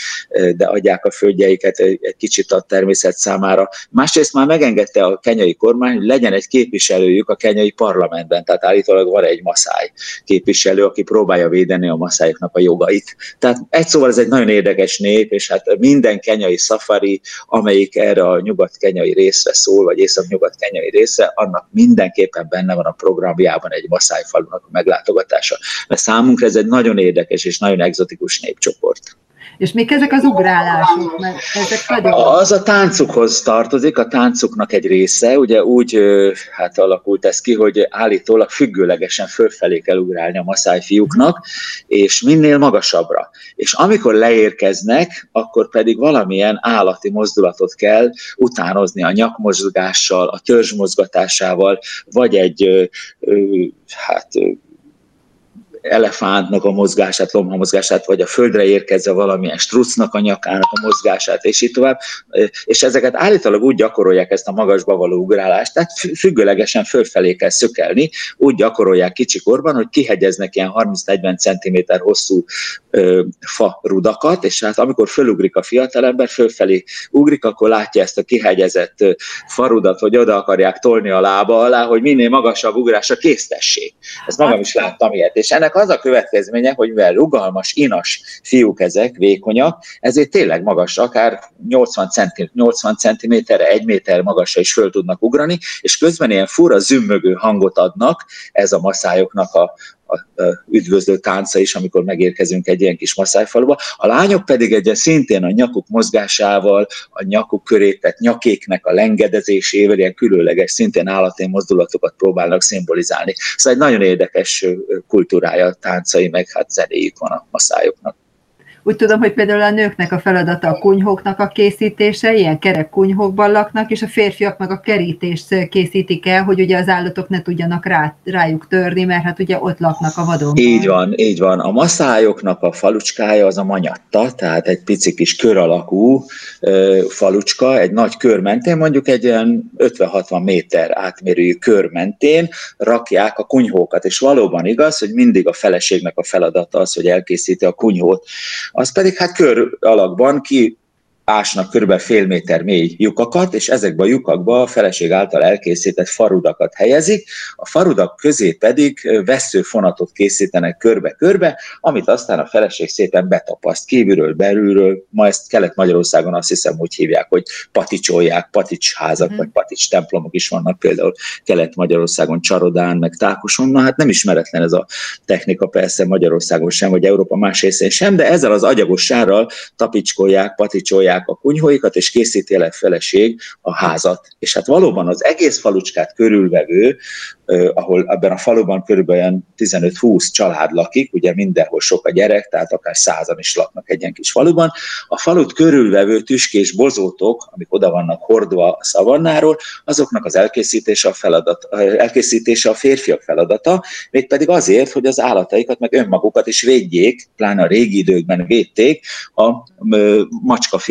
de adják a földjeiket egy kicsit a természet számára. Másrészt már megengedte a kenyai kormány, hogy legyen egy képviselőjük a kenyai parlamentben, tehát állítólag van egy maszáj képviselő, aki próbálja védeni a maszájoknak a jogait. Tehát egy szóval ez egy nagyon érdekes nép, és hát minden kenyai szafari, amelyik erre a nyugat-kenyai részre szól, vagy észak-nyugat-kenyai részre, annak mindenképpen benne van a programjában egy maszájfalunak a meglátása látogatása. Mert számunkra ez egy nagyon érdekes és nagyon egzotikus népcsoport. És még ezek az ugrálások? Mert ezek nagyon... Az a táncukhoz tartozik, a táncuknak egy része, ugye úgy hát alakult ez ki, hogy állítólag függőlegesen fölfelé kell ugrálni a maszáj fiúknak, és minél magasabbra. És amikor leérkeznek, akkor pedig valamilyen állati mozdulatot kell utánozni a nyakmozgással, a törzsmozgatásával, vagy egy hát elefántnak a mozgását, lomha mozgását, vagy a földre érkezve valamilyen strucnak a nyakának a mozgását, és így tovább. És ezeket állítólag úgy gyakorolják ezt a magasba való ugrálást, tehát függőlegesen fölfelé kell szökelni, úgy gyakorolják kicsikorban, hogy kihegyeznek ilyen 30-40 cm hosszú ö, fa rudakat, és hát amikor fölugrik a fiatalember, fölfelé ugrik, akkor látja ezt a kihegyezett farudat, hogy oda akarják tolni a lába alá, hogy minél magasabb ugrásra késztessék. Ezt magam is láttam ilyet. És ennek az a következménye, hogy mivel rugalmas, inas fiúk ezek, vékonyak, ezért tényleg magas, akár 80 cm, 80 cm-re, 1 méter magasra is föl tudnak ugrani, és közben ilyen fura zümmögő hangot adnak, ez a maszájoknak a, üdvözlő tánca is, amikor megérkezünk egy ilyen kis maszájfaluba. A lányok pedig egy szintén a nyakuk mozgásával, a nyakuk köré, tehát nyakéknek a lengedezésével, ilyen különleges, szintén állati mozdulatokat próbálnak szimbolizálni. Szóval egy nagyon érdekes kultúrája, táncai, meg hát zenéjük van a maszájoknak. Úgy tudom, hogy például a nőknek a feladata a kunyhóknak a készítése, ilyen kerek kunyhókban laknak, és a férfiak meg a kerítést készítik el, hogy ugye az állatok ne tudjanak rá, rájuk törni, mert hát ugye ott laknak a vadon. Így van, így van. A maszájoknak a falucskája az a manyatta, tehát egy pici kis kör alakú ö, falucska, egy nagy kör mentén, mondjuk egy ilyen 50-60 méter átmérőjű kör mentén rakják a kunyhókat, és valóban igaz, hogy mindig a feleségnek a feladata az, hogy elkészíti a kunyhót az pedig hát kör alakban ki ásnak kb. fél méter mély lyukakat, és ezekbe a lyukakba a feleség által elkészített farudakat helyezik, a farudak közé pedig veszőfonatot készítenek körbe-körbe, amit aztán a feleség szépen betapaszt kívülről, belülről, ma ezt Kelet-Magyarországon azt hiszem úgy hívják, hogy paticsolják, paticsházak, mm. vagy patics templomok is vannak például Kelet-Magyarországon, Csarodán, meg Tákoson, na hát nem ismeretlen ez a technika persze Magyarországon sem, vagy Európa más részén sem, de ezzel az agyagossággal tapicskolják, paticsolják, a kunyhóikat, és készíti el a feleség a házat. És hát valóban az egész falucskát körülvevő ahol ebben a faluban körülbelül 15-20 család lakik, ugye mindenhol sok a gyerek, tehát akár százan is laknak egy ilyen kis faluban. A falut körülvevő tüskés bozótok, amik oda vannak hordva a szavannáról, azoknak az elkészítése a, feladat, elkészítése a férfiak feladata, mégpedig azért, hogy az állataikat, meg önmagukat is védjék, pláne a régi időkben védték a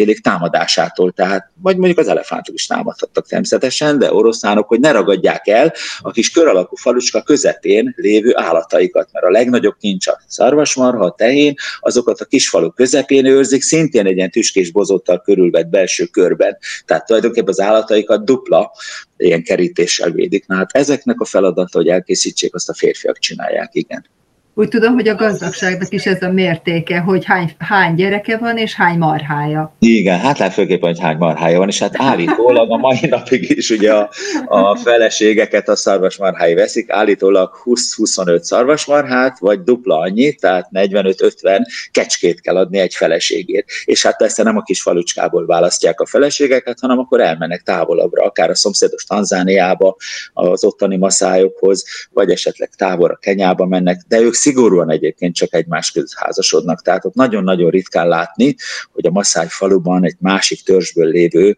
macskafélék támadásától. Tehát, vagy mondjuk az elefántok is támadhattak természetesen, de oroszlánok, hogy ne ragadják el a kis kör alakú falucska közepén lévő állataikat, mert a legnagyobb kincs a szarvasmarha, a tehén, azokat a kisfalu közepén őrzik, szintén egy ilyen tüskés bozottal körülvett belső körben. Tehát tulajdonképpen az állataikat dupla ilyen kerítéssel védik. Na hát ezeknek a feladata, hogy elkészítsék, azt a férfiak csinálják, igen. Úgy tudom, hogy a gazdagságnak is ez a mértéke, hogy hány, hány gyereke van, és hány marhája. Igen, hát legfőképpen, hogy hány marhája van, és hát állítólag a mai napig is ugye a, a feleségeket a szarvasmarhái veszik, állítólag 20-25 szarvasmarhát, vagy dupla annyit, tehát 45-50 kecskét kell adni egy feleségért. És hát persze nem a kis falucskából választják a feleségeket, hanem akkor elmennek távolabbra, akár a szomszédos Tanzániába, az ottani maszájokhoz, vagy esetleg távol a Kenyába mennek, de ők szigorúan egyébként csak egymás között házasodnak. Tehát ott nagyon-nagyon ritkán látni, hogy a Maszáj faluban egy másik törzsből lévő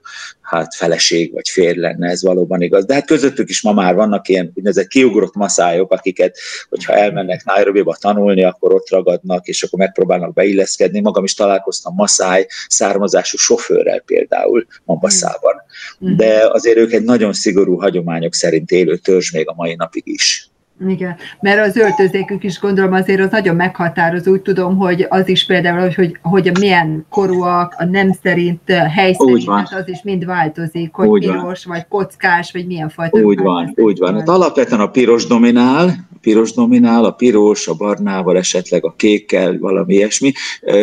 hát feleség vagy férj lenne, ez valóban igaz. De hát közöttük is ma már vannak ilyen úgynevezett kiugrott maszájok, akiket, hogyha elmennek Nairobi-ba tanulni, akkor ott ragadnak, és akkor megpróbálnak beilleszkedni. Magam is találkoztam maszáj származású sofőrrel például Mombaszában. Mm. De azért ők egy nagyon szigorú hagyományok szerint élő törzs még a mai napig is. Igen, mert az öltözékük is gondolom azért az nagyon meghatározó, úgy tudom, hogy az is például, hogy, hogy milyen korúak, a nem szerint, hely szerint, hát az is mind változik, hogy úgy piros, van. vagy kockás, vagy milyen fajta. Úgy van, úgy van. Hát alapvetően a piros dominál, piros dominál, a piros, a barnával, esetleg a kékkel, valami ilyesmi.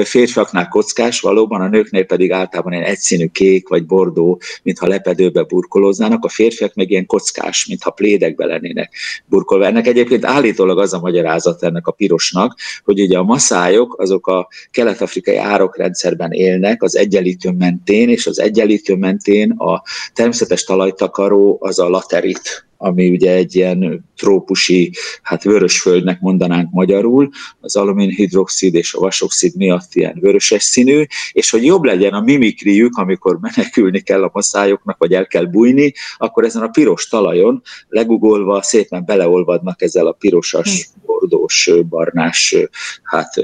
Férfiaknál kockás valóban, a nőknél pedig általában ilyen egyszínű kék vagy bordó, mintha lepedőbe burkolóznának, a férfiak meg ilyen kockás, mintha plédekbe lennének burkolva. Ennek egyébként állítólag az a magyarázat ennek a pirosnak, hogy ugye a maszájok azok a kelet-afrikai árokrendszerben élnek az egyenlítő mentén, és az egyenlítő mentén a természetes talajtakaró az a laterit, ami ugye egy ilyen trópusi, hát vörösföldnek mondanánk magyarul, az aluminhidroxid és a vasoxid miatt ilyen vöröses színű, és hogy jobb legyen a mimikriük, amikor menekülni kell a maszájoknak, vagy el kell bújni, akkor ezen a piros talajon legugolva szépen beleolvadnak ezzel a pirosas hm. árulkodós, barnás, hát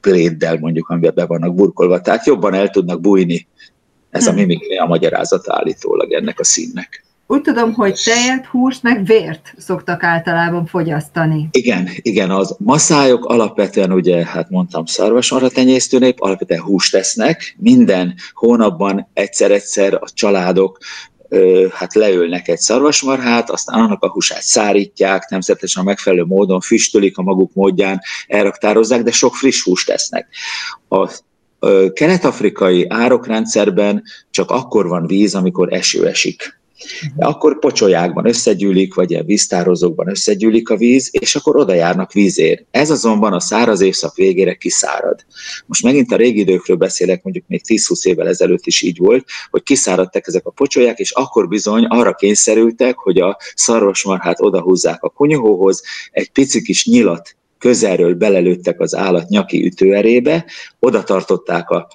pléddel mondjuk, amiben be vannak burkolva, tehát jobban el tudnak bújni. Ez a hm. mimikria a magyarázata állítólag ennek a színnek. Úgy tudom, hogy tejet, húst, meg vért szoktak általában fogyasztani. Igen, igen, az maszályok alapvetően, ugye, hát mondtam, szarvasmarha tenyésztőnép, alapvetően húst tesznek, minden hónapban egyszer-egyszer a családok hát leülnek egy szarvasmarhát, aztán annak a húsát szárítják, természetesen a megfelelő módon füstölik a maguk módján, elraktározzák, de sok friss húst tesznek. A kelet-afrikai árokrendszerben csak akkor van víz, amikor eső esik akkor pocsolyákban összegyűlik, vagy ilyen víztározókban összegyűlik a víz, és akkor oda járnak vízért. Ez azonban a száraz évszak végére kiszárad. Most megint a régi időkről beszélek, mondjuk még 10-20 évvel ezelőtt is így volt, hogy kiszáradtak ezek a pocsolyák, és akkor bizony arra kényszerültek, hogy a szarvasmarhát odahúzzák a kunyhóhoz, egy pici kis nyilat közelről belelőttek az állat nyaki ütőerébe, oda tartották a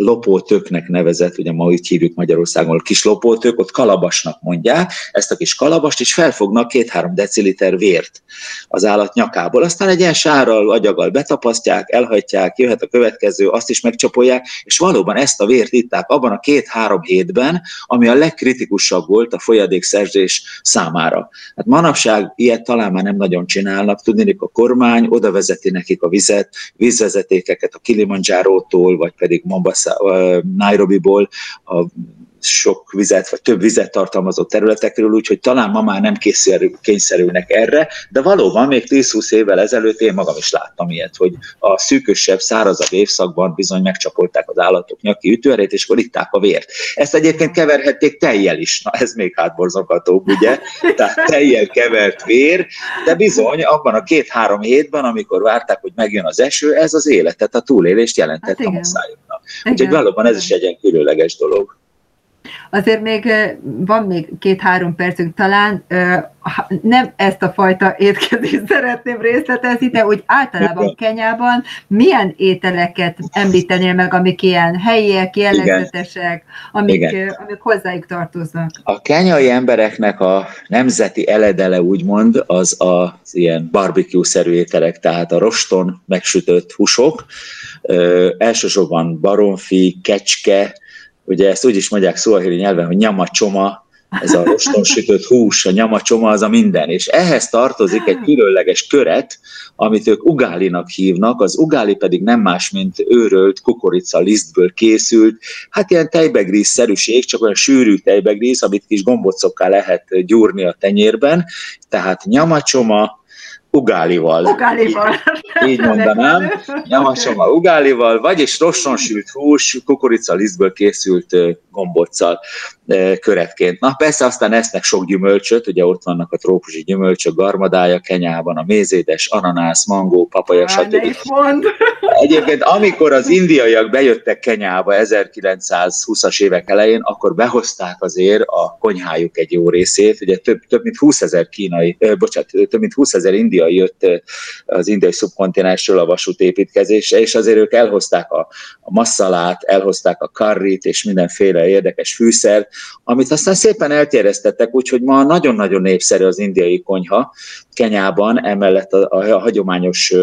lopótöknek nevezett, ugye ma úgy hívjuk Magyarországon kis lopótök, ott kalabasnak mondják, ezt a kis kalabast is felfognak két-három deciliter vért az állat nyakából. Aztán egy ilyen sárral, agyaggal betapasztják, elhagyják, jöhet a következő, azt is megcsapolják, és valóban ezt a vért itták abban a két-három hétben, ami a legkritikusabb volt a folyadékszerzés számára. Hát manapság ilyet talán már nem nagyon csinálnak, tudni, a kormány oda vezeti nekik a vizet, vízvezetékeket a Kilimanjárótól, vagy pedig Mombasa Nairobiból a sok vizet, vagy több vizet tartalmazó területekről, úgyhogy talán ma már nem készül, kényszerülnek erre, de valóban még 10-20 évvel ezelőtt én magam is láttam ilyet, hogy a szűkösebb, szárazabb évszakban bizony megcsapolták az állatok nyaki ütőerét, és akkor itták a vért. Ezt egyébként keverhették tejjel is, na ez még hátborzongatóbb, ugye? Tehát tejjel kevert vér, de bizony abban a két-három hétben, amikor várták, hogy megjön az eső, ez az életet, a túlélést jelentett hát a masszájuknak. Úgyhogy valóban ez is egy ilyen különleges dolog. Azért még van még két-három percünk talán, nem ezt a fajta étkezést szeretném részletezni, de úgy általában Kenyában milyen ételeket említenél meg, amik ilyen helyiek, jellegzetesek, amik, amik hozzájuk tartoznak? A kenyai embereknek a nemzeti eledele úgymond az az ilyen barbecue-szerű ételek, tehát a roston megsütött húsok, elsősorban baromfi, kecske, ugye ezt úgy is mondják szóahili nyelven, hogy nyamacsoma, ez a rostonsütött hús, a nyamacsoma az a minden, és ehhez tartozik egy különleges köret, amit ők ugálinak hívnak, az ugáli pedig nem más, mint őrölt kukorica lisztből készült, hát ilyen tejbegríz-szerűség, csak olyan sűrű tejbegríz, amit kis gombocokká lehet gyúrni a tenyérben, tehát nyamacsoma, ugálival. Ugálival. Így, így mondanám. A ugálival, vagyis rossonsült hús, kukorica lisztből készült gombóccal köretként. Na persze aztán esznek sok gyümölcsöt, ugye ott vannak a trópusi gyümölcsök, garmadája Kenyában, a mézédes, ananász, mangó, papaja, stb. Egyébként amikor az indiaiak bejöttek Kenyába 1920-as évek elején, akkor behozták azért a konyhájuk egy jó részét, ugye több, több mint 20 ezer kínai, ö, bocsánat, több mint 20 ezer indiai jött az indiai szubkontinensről a vasútépítkezésre, és azért ők elhozták a, a masszalát, elhozták a karrit és mindenféle érdekes fűszert, amit aztán szépen elterjesztettek, úgyhogy ma nagyon-nagyon népszerű az indiai konyha Kenyában, emellett a, a, a hagyományos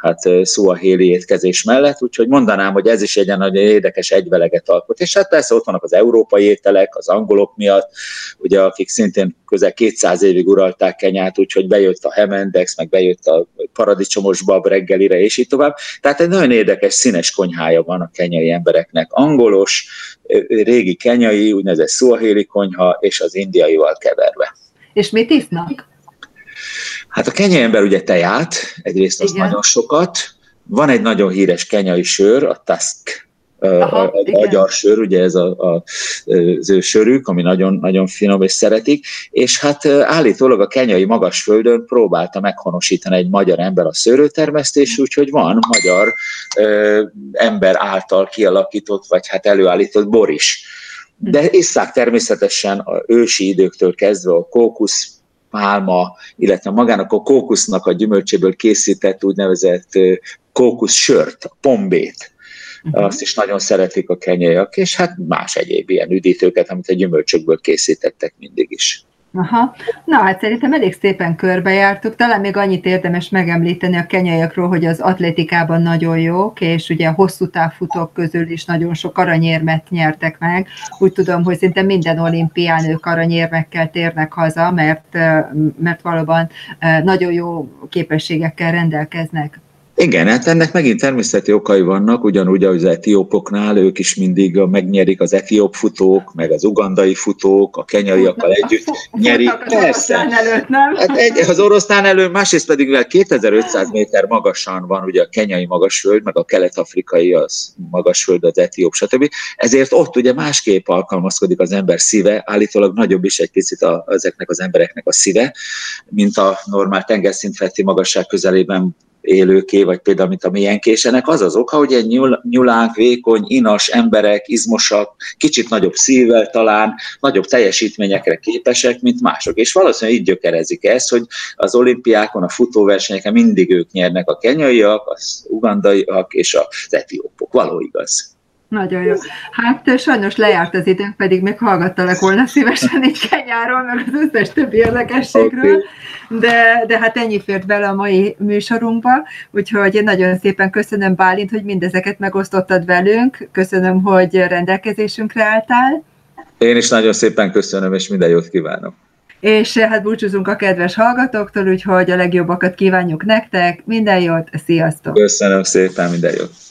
hát szóahéli étkezés mellett, úgyhogy mondanám, hogy ez is egy nagyon érdekes egyveleget alkot. És hát persze ott vannak az európai ételek, az angolok miatt, ugye akik szintén közel 200 évig uralták Kenyát, úgyhogy bejött a Hemendex, meg bejött a paradicsomos bab reggelire, és így tovább. Tehát egy nagyon érdekes színes konyhája van a kenyai embereknek. Angolos, régi kenyai, úgynevezett szóahéli konyha, és az indiaival keverve. És mit isznak? Hát a kenyai ember ugye teját, egyrészt az Igen. nagyon sokat, van egy nagyon híres kenyai sör, a Tusk Aha, a, a magyar sör, ugye ez a, a, az ő sörük, ami nagyon, nagyon finom és szeretik, és hát állítólag a kenyai magasföldön próbálta meghonosítani egy magyar ember a szőrőtermesztés, úgyhogy van magyar ö, ember által kialakított, vagy hát előállított bor is. De isszák természetesen a ősi időktől kezdve a kókusz pálma, illetve magának a kókusznak a gyümölcséből készített úgynevezett kókusz sört, a pombét. Uh-huh. Azt is nagyon szeretik a kenyaiak, és hát más egyéb ilyen üdítőket, amit a gyümölcsökből készítettek mindig is. Aha. Na hát szerintem elég szépen körbejártuk. Talán még annyit érdemes megemlíteni a kenyaiakról, hogy az atlétikában nagyon jók, és ugye a hosszú távfutók közül is nagyon sok aranyérmet nyertek meg. Úgy tudom, hogy szinte minden olimpián ők aranyérmekkel térnek haza, mert, mert valóban nagyon jó képességekkel rendelkeznek. Igen, hát ennek megint természeti okai vannak, ugyanúgy az etiópoknál, ők is mindig megnyerik az etióp futók, meg az ugandai futók, a kenyaiakkal együtt nyerik. Persze. Előtt, nem? Hát egy, az oroszlán elő, másrészt pedig mivel 2500 méter magasan van ugye a kenyai magasföld, meg a kelet-afrikai az magasföld, az etióp, stb. Ezért ott ugye másképp alkalmazkodik az ember szíve, állítólag nagyobb is egy picit a, ezeknek az embereknek a szíve, mint a normál tengerszintfetti magasság közelében élőké, vagy például, mint a milyenkésenek, az az oka, hogy egy nyul, nyulánk, vékony, inas emberek, izmosak, kicsit nagyobb szívvel talán, nagyobb teljesítményekre képesek, mint mások. És valószínűleg így gyökerezik ez, hogy az olimpiákon, a futóversenyeken mindig ők nyernek, a kenyaiak, az ugandaiak és az etiópok. Való igaz. Nagyon jó. Hát sajnos lejárt az időnk, pedig még hallgattalak volna szívesen egy kenyáról, meg az összes többi érdekességről, de, de hát ennyi fért bele a mai műsorunkba, úgyhogy én nagyon szépen köszönöm Bálint, hogy mindezeket megosztottad velünk, köszönöm, hogy rendelkezésünkre álltál. Én is nagyon szépen köszönöm, és minden jót kívánok. És hát búcsúzunk a kedves hallgatóktól, úgyhogy a legjobbakat kívánjuk nektek, minden jót, sziasztok! Köszönöm szépen, minden jót!